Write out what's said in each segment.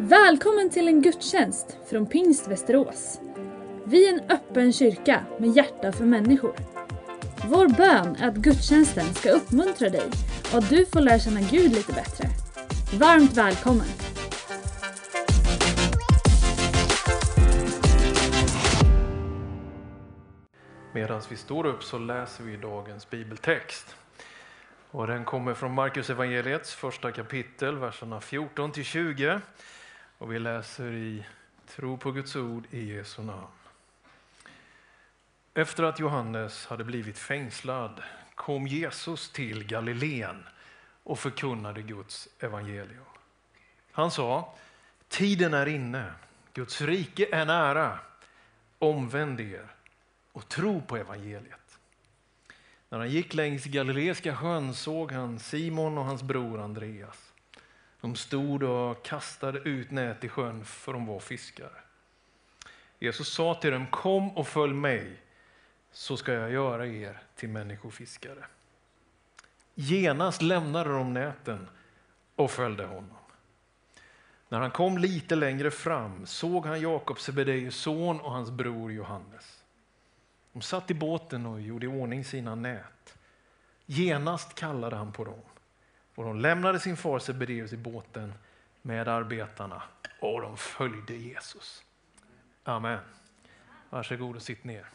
Välkommen till en gudstjänst från Pingst Västerås. Vi är en öppen kyrka med hjärta för människor. Vår bön är att gudstjänsten ska uppmuntra dig och att du får lära känna Gud lite bättre. Varmt välkommen! Medan vi står upp så läser vi dagens bibeltext. Och den kommer från Markus evangeliets första kapitel, verserna 14 till 20. Och vi läser i Tro på Guds ord i Jesu namn. Efter att Johannes hade blivit fängslad kom Jesus till Galileen och förkunnade Guds evangelium. Han sa, tiden är inne, Guds rike är nära. Omvänd er och tro på evangeliet. När han gick längs Galileiska sjön såg han Simon och hans bror Andreas. De stod och kastade ut nät i sjön för de var fiskare. Jesus sa till dem, kom och följ mig så ska jag göra er till människofiskare. Genast lämnade de näten och följde honom. När han kom lite längre fram såg han Jakob, Sebedeus son och hans bror Johannes. De satt i båten och gjorde i ordning sina nät. Genast kallade han på dem och de lämnade sin far Sebedeus i båten med arbetarna och de följde Jesus. Amen. Varsågod och sitt ner.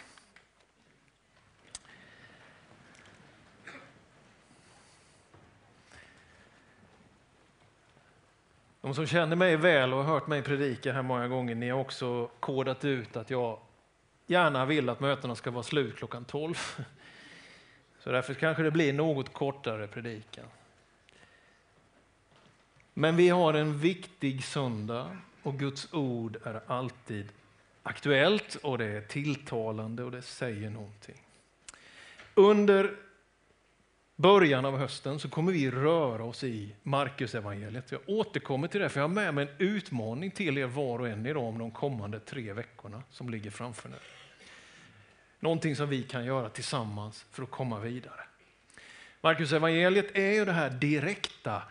De som känner mig väl och har hört mig predika här många gånger, ni har också kodat ut att jag gärna vill att mötena ska vara slut klockan 12. Så därför kanske det blir något kortare predikan. Men vi har en viktig söndag och Guds ord är alltid aktuellt och det är tilltalande och det säger någonting. Under början av hösten så kommer vi röra oss i Marcus evangeliet. Jag återkommer till det, för jag har med mig en utmaning till er var och en idag om de kommande tre veckorna som ligger framför er. Någonting som vi kan göra tillsammans för att komma vidare. Marcus evangeliet är ju det här direkta,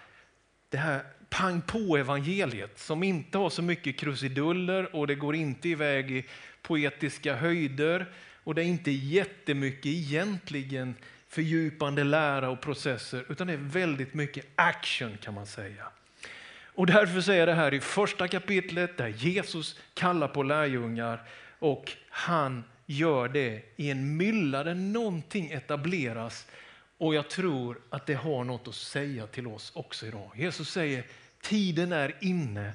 det här pang på evangeliet som inte har så mycket krusiduller och det går inte iväg i poetiska höjder och det är inte jättemycket egentligen fördjupande lära och processer, utan det är väldigt mycket action kan man säga. Och därför säger det här i första kapitlet där Jesus kallar på lärjungar och han gör det i en mylla där någonting etableras och jag tror att det har något att säga till oss också idag. Jesus säger tiden är inne,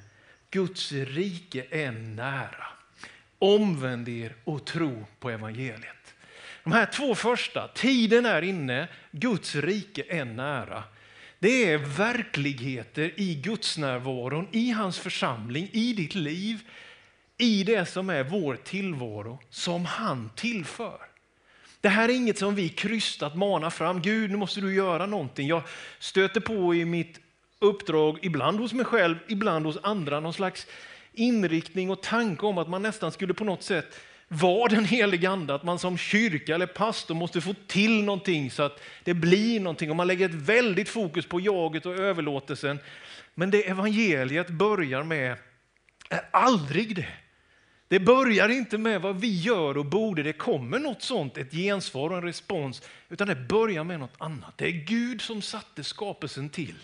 Guds rike är nära. Omvänd er och tro på evangeliet. De här två första, tiden är inne, Guds rike är nära. Det är verkligheter i Guds närvaron, i hans församling, i ditt liv, i det som är vår tillvaro, som han tillför. Det här är inget som vi krystat manar fram. Gud, nu måste du göra någonting. Jag stöter på i mitt uppdrag, ibland hos mig själv, ibland hos andra, någon slags inriktning och tanke om att man nästan skulle på något sätt vara den helige ande, att man som kyrka eller pastor måste få till någonting så att det blir någonting. Och man lägger ett väldigt fokus på jaget och överlåtelsen. Men det evangeliet börjar med är aldrig det. Det börjar inte med vad vi gör och borde, det kommer något sånt, ett gensvar och en respons, utan det börjar med något annat. Det är Gud som satte skapelsen till.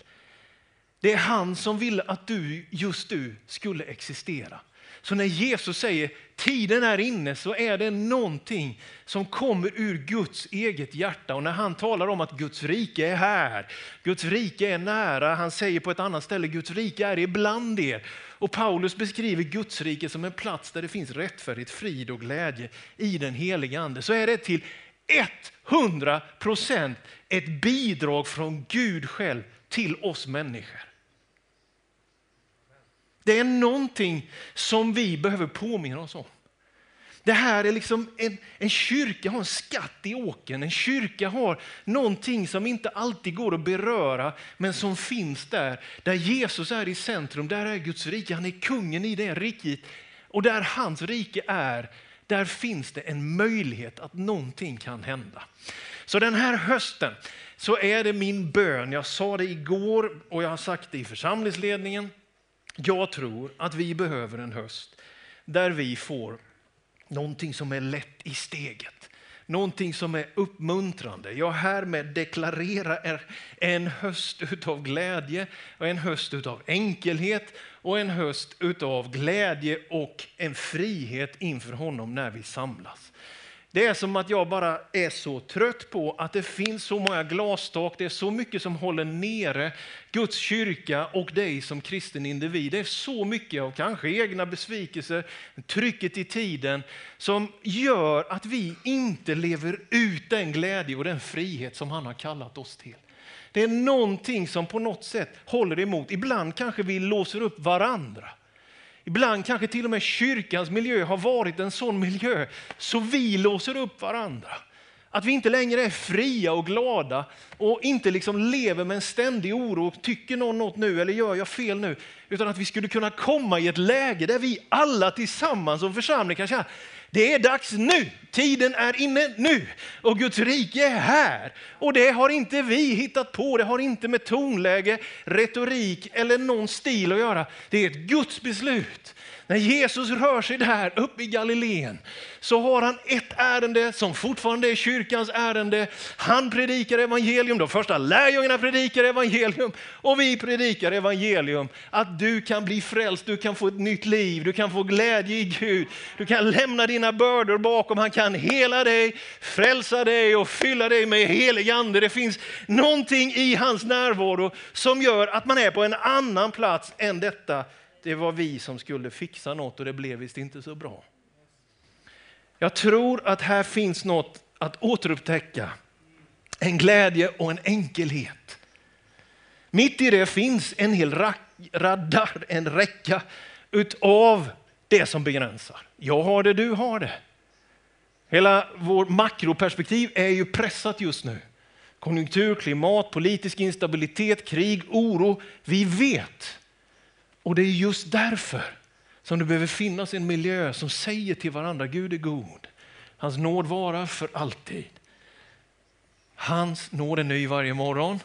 Det är han som ville att du, just du, skulle existera. Så när Jesus säger tiden är inne så är det någonting som kommer ur Guds eget hjärta. Och när han talar om att Guds rike är här, Guds rike är nära, han säger på ett annat ställe Guds rike är ibland er. Och Paulus beskriver Guds rike som en plats där det finns rättfärdighet, frid och glädje i den heliga ande. Så är det till 100 procent ett bidrag från Gud själv till oss människor. Det är någonting som vi behöver påminna oss om. Det här är liksom en, en kyrka har en skatt i åken. En kyrka har någonting som inte alltid går att beröra, men som finns där. Där Jesus är i centrum, där är Guds rike. Han är kungen i det riket. Och där hans rike är, där finns det en möjlighet att någonting kan hända. Så den här hösten så är det min bön. Jag sa det igår och jag har sagt det i församlingsledningen Jag tror att vi behöver en höst där vi får någonting som är lätt i steget. Någonting som är uppmuntrande. Jag härmed deklarerar en höst utav glädje och en höst utav enkelhet och en höst utav glädje och en frihet inför honom när vi samlas. Det är som att jag bara är så trött på att det finns så många glastak, det är så mycket som håller nere Guds kyrka och dig som kristen individ. Det är så mycket av kanske egna besvikelser, trycket i tiden som gör att vi inte lever ut den glädje och den frihet som han har kallat oss till. Det är någonting som på något sätt håller emot. Ibland kanske vi låser upp varandra. Ibland kanske till och med kyrkans miljö har varit en sån miljö så vi låser upp varandra. Att vi inte längre är fria och glada och inte liksom lever med en ständig oro. Tycker någon något nu eller gör jag fel nu? Utan att vi skulle kunna komma i ett läge där vi alla tillsammans som församling kan känna det är dags nu. Tiden är inne nu och Guds rike är här. Och det har inte vi hittat på. Det har inte med tonläge, retorik eller någon stil att göra. Det är ett Guds beslut. När Jesus rör sig där uppe i Galileen så har han ett ärende som fortfarande är kyrkans ärende. Han predikar evangelium, de första lärjungarna predikar evangelium och vi predikar evangelium. Att du kan bli frälst, du kan få ett nytt liv, du kan få glädje i Gud. Du kan lämna dina bördor bakom, han kan hela dig, frälsa dig och fylla dig med helig ande. Det finns någonting i hans närvaro som gör att man är på en annan plats än detta det var vi som skulle fixa något och det blev visst inte så bra. Jag tror att här finns något att återupptäcka. En glädje och en enkelhet. Mitt i det finns en hel radar, en räcka utav det som begränsar. Jag har det, du har det. Hela vårt makroperspektiv är ju pressat just nu. Konjunktur, klimat, politisk instabilitet, krig, oro. Vi vet och det är just därför som det behöver finnas en miljö som säger till varandra, Gud är god. Hans nåd varar för alltid. Hans nåd är ny varje morgon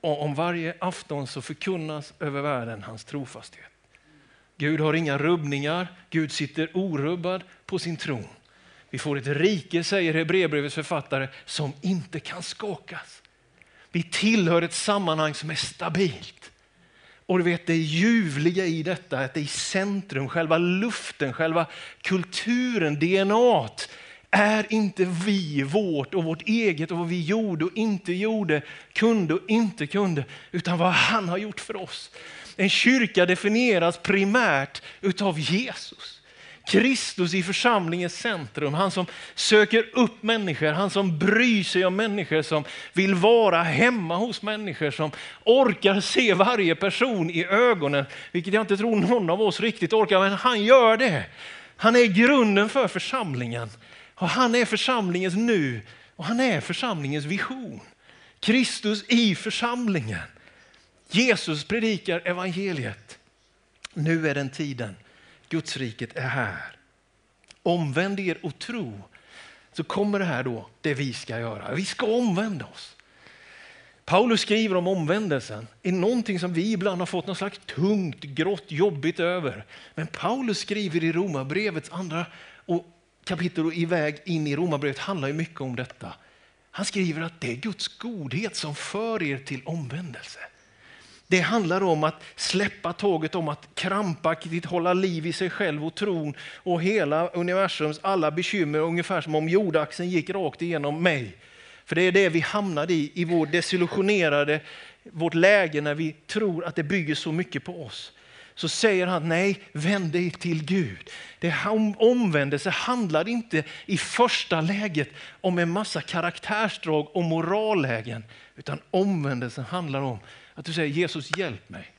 och om varje afton så förkunnas över världen hans trofasthet. Gud har inga rubbningar, Gud sitter orubbad på sin tron. Vi får ett rike, säger Hebreerbrevets författare, som inte kan skakas. Vi tillhör ett sammanhang som är stabilt. Och du vet det ljuvliga i detta, att det är i centrum, själva luften, själva kulturen, DNA är inte vi, vårt och vårt eget och vad vi gjorde och inte gjorde, kunde och inte kunde, utan vad han har gjort för oss. En kyrka definieras primärt utav Jesus. Kristus i församlingens centrum, han som söker upp människor, han som bryr sig om människor, som vill vara hemma hos människor, som orkar se varje person i ögonen, vilket jag inte tror någon av oss riktigt orkar, men han gör det. Han är grunden för församlingen och han är församlingens nu och han är församlingens vision. Kristus i församlingen. Jesus predikar evangeliet. Nu är den tiden Gudsriket är här. Omvänd er och tro. Så kommer det här då, det vi ska göra. Vi ska omvända oss. Paulus skriver om omvändelsen är någonting som vi ibland har fått något slags tungt, grått, jobbigt över. Men Paulus skriver i Romarbrevets andra och kapitel och i väg in i Romarbrevet handlar ju mycket om detta. Han skriver att det är Guds godhet som för er till omvändelse. Det handlar om att släppa taget om att krampaktigt hålla liv i sig själv och tron och hela universums alla bekymmer, ungefär som om jordaxeln gick rakt igenom mig. För det är det vi hamnar i, i vår desillusionerade, vårt läge när vi tror att det bygger så mycket på oss. Så säger han, nej, vänd dig till Gud. Det omvändelse handlar inte i första läget om en massa karaktärsdrag och morallägen, utan omvändelsen handlar om att du säger Jesus hjälp mig.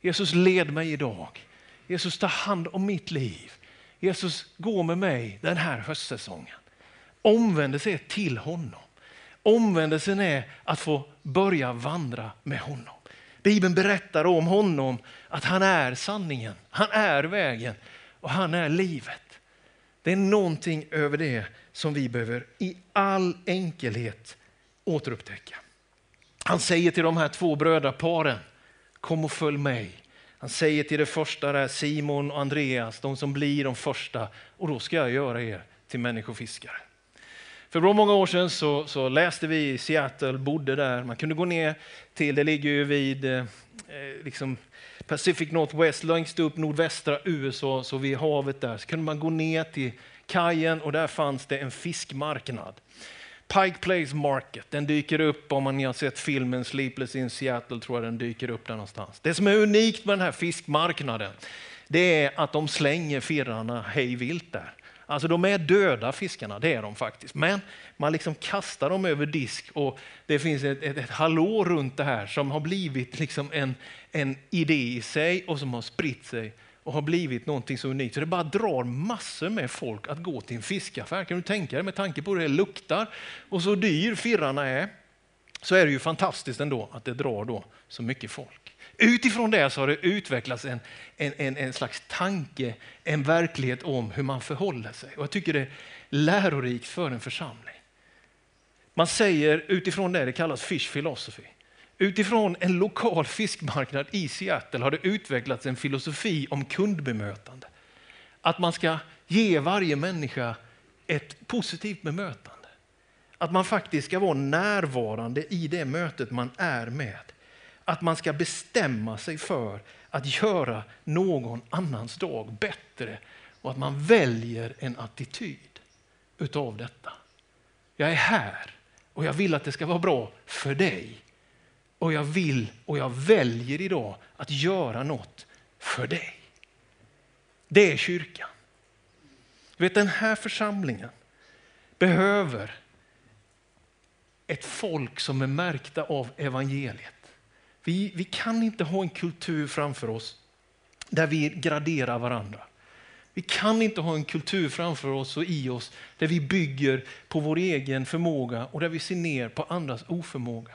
Jesus led mig idag. Jesus ta hand om mitt liv. Jesus gå med mig den här höstsäsongen. Omvändelse är till honom. Omvändelsen är att få börja vandra med honom. Bibeln berättar om honom att han är sanningen, han är vägen och han är livet. Det är någonting över det som vi behöver i all enkelhet återupptäcka. Han säger till de här två brödraparen, kom och följ mig. Han säger till det första där, Simon och Andreas, de som blir de första, och då ska jag göra er till människofiskare. För bra många år sedan så, så, läste vi i Seattle, bodde där. Man kunde gå ner till, det ligger ju vid eh, eh liksom Pacific Northwest, längst upp nordvästra USA, så vid havet där, så kunde man gå ner till kajen och där fanns det en fiskmarknad. Pike Place Market, den dyker upp om man har sett filmen Sleepless in Seattle, tror jag den dyker upp där någonstans. Det som är unikt med den här fiskmarknaden, det är att de slänger firrarna hej vilt där. Alltså de är döda fiskarna, det är de faktiskt. Men man liksom kastar dem över disk och det finns ett, ett, ett hallå runt det här som har blivit liksom en, en idé i sig och som har spritt sig och har blivit någonting så unikt så det bara drar massor med folk att gå till en fiskaffär. Kan du tänka dig med tanke på hur det luktar och så dyr firrarna är så är det ju fantastiskt ändå att det drar då så mycket folk. Utifrån det så har det utvecklats en, en, en, en slags tanke, en verklighet om hur man förhåller sig. Och jag tycker det är lärorikt för en församling. Man säger utifrån det, det kallas fish philosophy. Utifrån en lokal fiskmarknad i Seattle har det utvecklats en filosofi om kundbemötande. Att man ska ge varje människa ett positivt bemötande. Att man faktiskt ska vara närvarande i det mötet man är med. Att man ska bestämma sig för att göra någon annans dag bättre och att man väljer en attityd utav detta. Jag är här och jag vill att det ska vara bra för dig. Och jag vill och jag väljer idag att göra något för dig. Det är kyrkan. Du vet, den här församlingen behöver ett folk som är märkta av evangeliet. Vi, vi kan inte ha en kultur framför oss där vi graderar varandra. Vi kan inte ha en kultur framför oss och i oss där vi bygger på vår egen förmåga och där vi ser ner på andras oförmåga.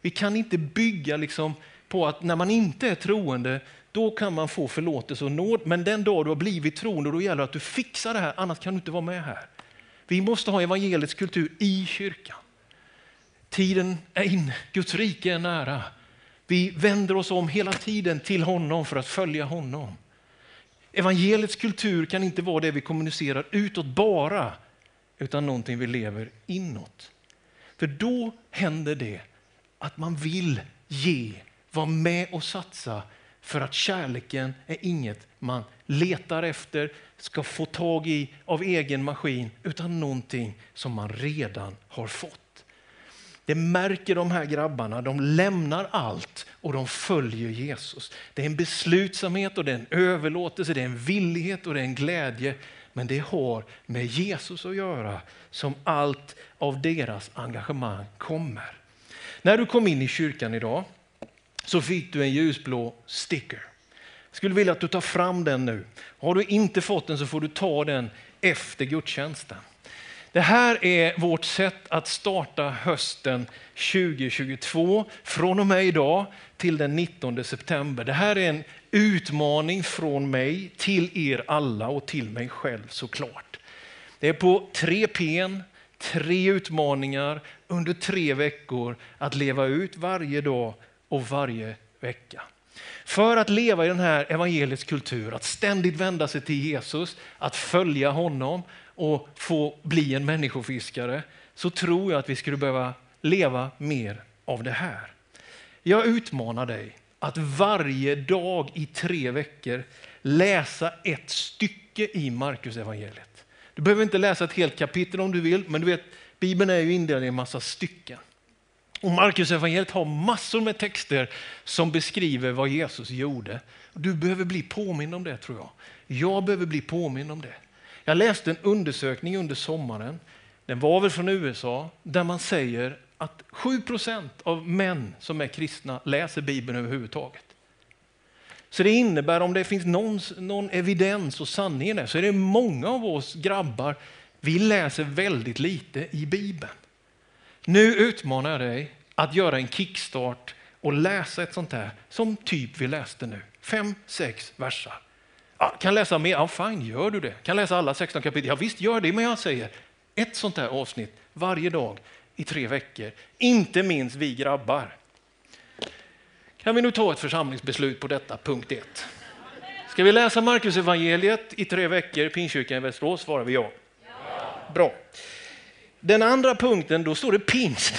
Vi kan inte bygga liksom på att när man inte är troende, då kan man få förlåtelse och nåd. Men den dag du har blivit troende, då gäller det att du fixar det här, annars kan du inte vara med här. Vi måste ha evangeliets kultur i kyrkan. Tiden är inne, Guds rike är nära. Vi vänder oss om hela tiden till honom för att följa honom. Evangeliets kultur kan inte vara det vi kommunicerar utåt bara, utan någonting vi lever inåt. För då händer det att man vill ge, vara med och satsa för att kärleken är inget man letar efter, ska få tag i av egen maskin, utan någonting som man redan har fått. Det märker de här grabbarna, de lämnar allt och de följer Jesus. Det är en beslutsamhet och det är en överlåtelse, det är en villighet och det är en glädje. Men det har med Jesus att göra som allt av deras engagemang kommer. När du kom in i kyrkan idag så fick du en ljusblå sticker. Jag skulle vilja att du tar fram den nu. Har du inte fått den så får du ta den efter gudstjänsten. Det här är vårt sätt att starta hösten 2022 från och med idag till den 19 september. Det här är en utmaning från mig till er alla och till mig själv såklart. Det är på tre P, tre utmaningar under tre veckor att leva ut varje dag och varje vecka. För att leva i den här evangeliets kultur, att ständigt vända sig till Jesus, att följa honom och få bli en människofiskare, så tror jag att vi skulle behöva leva mer av det här. Jag utmanar dig att varje dag i tre veckor läsa ett stycke i Markus evangeliet. Du behöver inte läsa ett helt kapitel om du vill, men du vet, Bibeln är ju indelad i en massa stycken. Och Markus evangeliet har massor med texter som beskriver vad Jesus gjorde. Du behöver bli påmind om det tror jag. Jag behöver bli påmind om det. Jag läste en undersökning under sommaren, den var väl från USA, där man säger att 7% av män som är kristna läser Bibeln överhuvudtaget. Så det innebär, om det finns någon, någon evidens och sanning i det, så är det många av oss grabbar, vi läser väldigt lite i Bibeln. Nu utmanar jag dig att göra en kickstart och läsa ett sånt här, som typ vi läste nu. Fem, sex versar. Ja, kan läsa mer? Ja, fine, gör du det. Kan läsa alla 16 kapitel? Ja, visst, gör det. Men jag säger ett sånt här avsnitt varje dag i tre veckor. Inte minst vi grabbar. Kan vi nu ta ett församlingsbeslut på detta, punkt 1. Ska vi läsa Marcus evangeliet i tre veckor, Pingstkyrkan i Västerås? Svarar vi ja. ja. Bra. Den andra punkten, då står det pingst.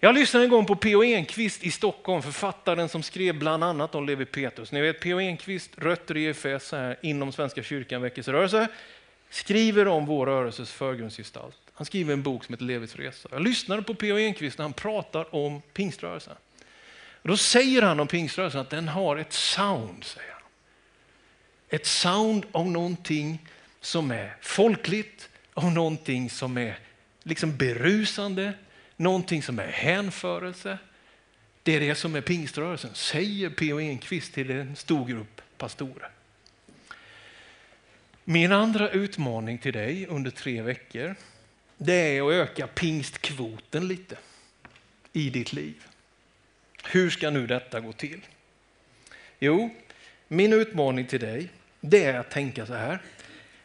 Jag lyssnade en gång på P.O. Enquist i Stockholm, författaren som skrev bland annat om Levi Petrus. Ni vet P.O. Enquist, rötter i EFS här, inom Svenska kyrkan, väckelserörelse, skriver om vår rörelses förgrundsgestalt. Han skriver en bok som heter Levis resa. Jag lyssnade på P.O. Enquist när han pratar om pingströrelsen då säger han om pingströrelsen att den har ett sound, säger han. Ett sound av någonting som är folkligt, av någonting som är liksom berusande, någonting som är hänförelse. Det är det som är pingströrelsen, säger P.O. Enquist till en stor grupp pastorer. Min andra utmaning till dig under tre veckor, det är att öka pingstkvoten lite i ditt liv. Hur ska nu detta gå till? Jo, min utmaning till dig, det är att tänka så här.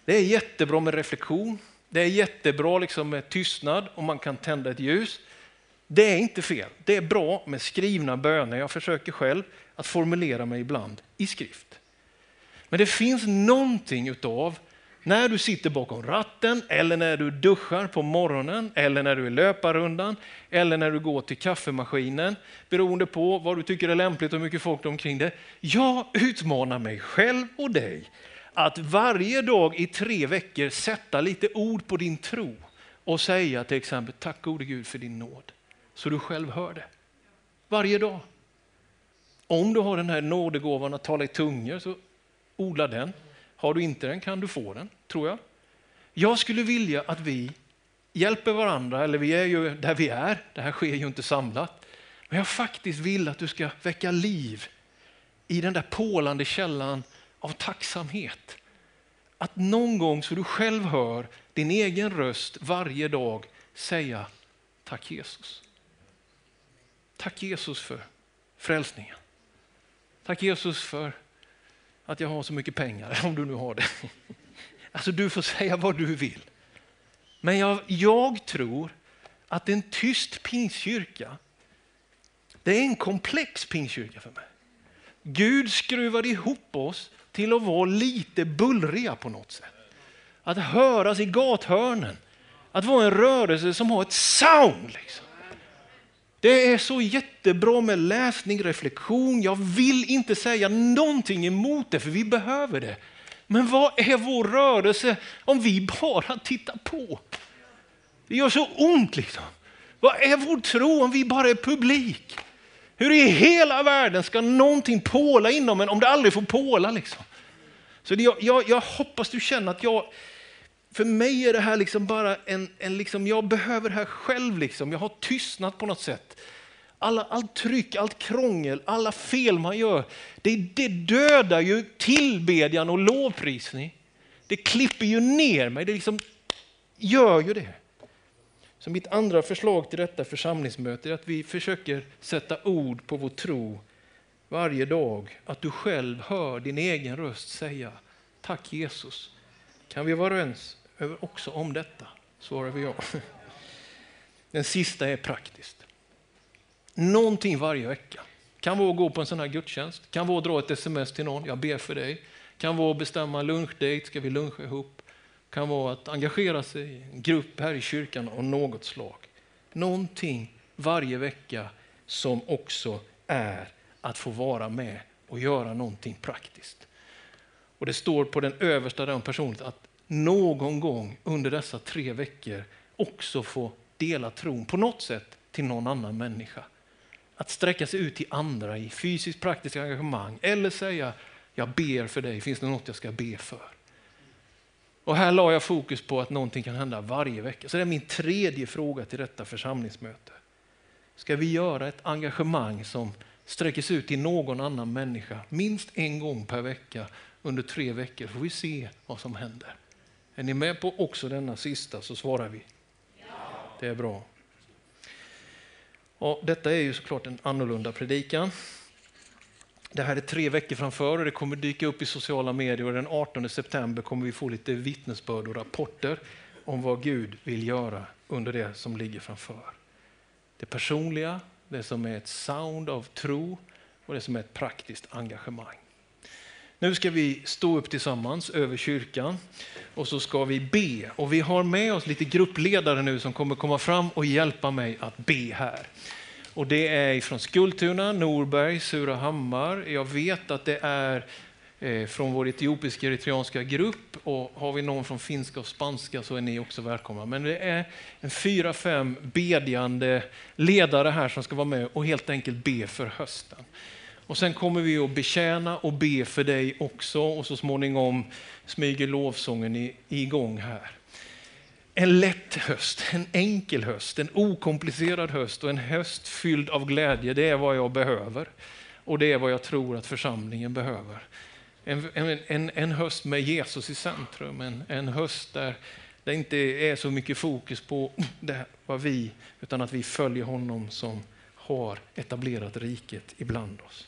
Det är jättebra med reflektion, det är jättebra liksom med tystnad och man kan tända ett ljus. Det är inte fel. Det är bra med skrivna böner. Jag försöker själv att formulera mig ibland i skrift. Men det finns någonting utav när du sitter bakom ratten eller när du duschar på morgonen eller när du är löparrundan eller när du går till kaffemaskinen beroende på vad du tycker är lämpligt och hur mycket folk omkring dig. Jag utmanar mig själv och dig att varje dag i tre veckor sätta lite ord på din tro och säga till exempel tack gode Gud för din nåd. Så du själv hör det. Varje dag. Om du har den här nådegåvan att tala i tungor så odla den. Har du inte den kan du få den, tror jag. Jag skulle vilja att vi hjälper varandra, eller vi är ju där vi är, det här sker ju inte samlat. Men jag faktiskt vill att du ska väcka liv i den där pålande källan av tacksamhet. Att någon gång så du själv hör din egen röst varje dag säga tack Jesus. Tack Jesus för frälsningen. Tack Jesus för att jag har så mycket pengar, om du nu har det. Alltså du får säga vad du vill. Men jag, jag tror att en tyst pingstkyrka, det är en komplex pingstkyrka för mig. Gud skruvar ihop oss till att vara lite bullriga på något sätt. Att höras i gathörnen. Att vara en rörelse som har ett sound. Liksom. Det är så jättebra med läsning, reflektion. Jag vill inte säga någonting emot det, för vi behöver det. Men vad är vår rörelse om vi bara tittar på? Det gör så ont liksom. Vad är vår tro om vi bara är publik? Hur i hela världen ska någonting påla inom en om det aldrig får påla? Liksom? Så det, jag, jag, jag, hoppas du känner att jag, för mig är det här liksom bara en, en liksom, jag behöver det här själv. Liksom. Jag har tystnat på något sätt. Alla, allt tryck, allt krångel, alla fel man gör, det, det dödar ju tillbedjan och lovprisning. Det klipper ju ner mig, det liksom gör ju det. Så mitt andra förslag till detta församlingsmöte är att vi försöker sätta ord på vår tro varje dag. Att du själv hör din egen röst säga Tack Jesus. Kan vi vara överens också om detta? Svarar vi ja. Den sista är praktiskt. Någonting varje vecka. Kan vara att gå på en sån här gudstjänst, kan vara att dra ett sms till någon, jag ber för dig. Kan vara att bestämma lunchdate, ska vi luncha ihop? Kan vara att engagera sig i en grupp här i kyrkan av något slag. Någonting varje vecka som också är att få vara med och göra någonting praktiskt. Och Det står på den översta den personen att någon gång under dessa tre veckor också få dela tron på något sätt till någon annan människa. Att sträcka sig ut till andra i fysiskt praktiskt engagemang eller säga jag ber för dig, finns det något jag ska be för? Och här la jag fokus på att någonting kan hända varje vecka. Så det är min tredje fråga till detta församlingsmöte. Ska vi göra ett engagemang som sträcker sig ut till någon annan människa minst en gång per vecka under tre veckor får vi se vad som händer. Är ni med på också denna sista så svarar vi. Ja. Det är bra. Och detta är ju såklart en annorlunda predikan. Det här är tre veckor framför och det kommer dyka upp i sociala medier och den 18 september kommer vi få lite vittnesbörd och rapporter om vad Gud vill göra under det som ligger framför. Det personliga, det som är ett sound av tro och det som är ett praktiskt engagemang. Nu ska vi stå upp tillsammans över kyrkan och så ska vi be. Och vi har med oss lite gruppledare nu som kommer komma fram och hjälpa mig att be här. Och det är från Skultuna, Norberg, Surahammar. Jag vet att det är eh, från vår etiopiska eritreanska grupp och har vi någon från finska och spanska så är ni också välkomna. Men det är en fyra, fem bedjande ledare här som ska vara med och helt enkelt be för hösten. Och sen kommer vi att betjäna och be för dig också och så småningom smyger lovsången igång här. En lätt höst, en enkel höst, en okomplicerad höst och en höst fylld av glädje. Det är vad jag behöver och det är vad jag tror att församlingen behöver. En, en, en höst med Jesus i centrum, en, en höst där det inte är så mycket fokus på det, vad vi, utan att vi följer honom som har etablerat riket ibland oss.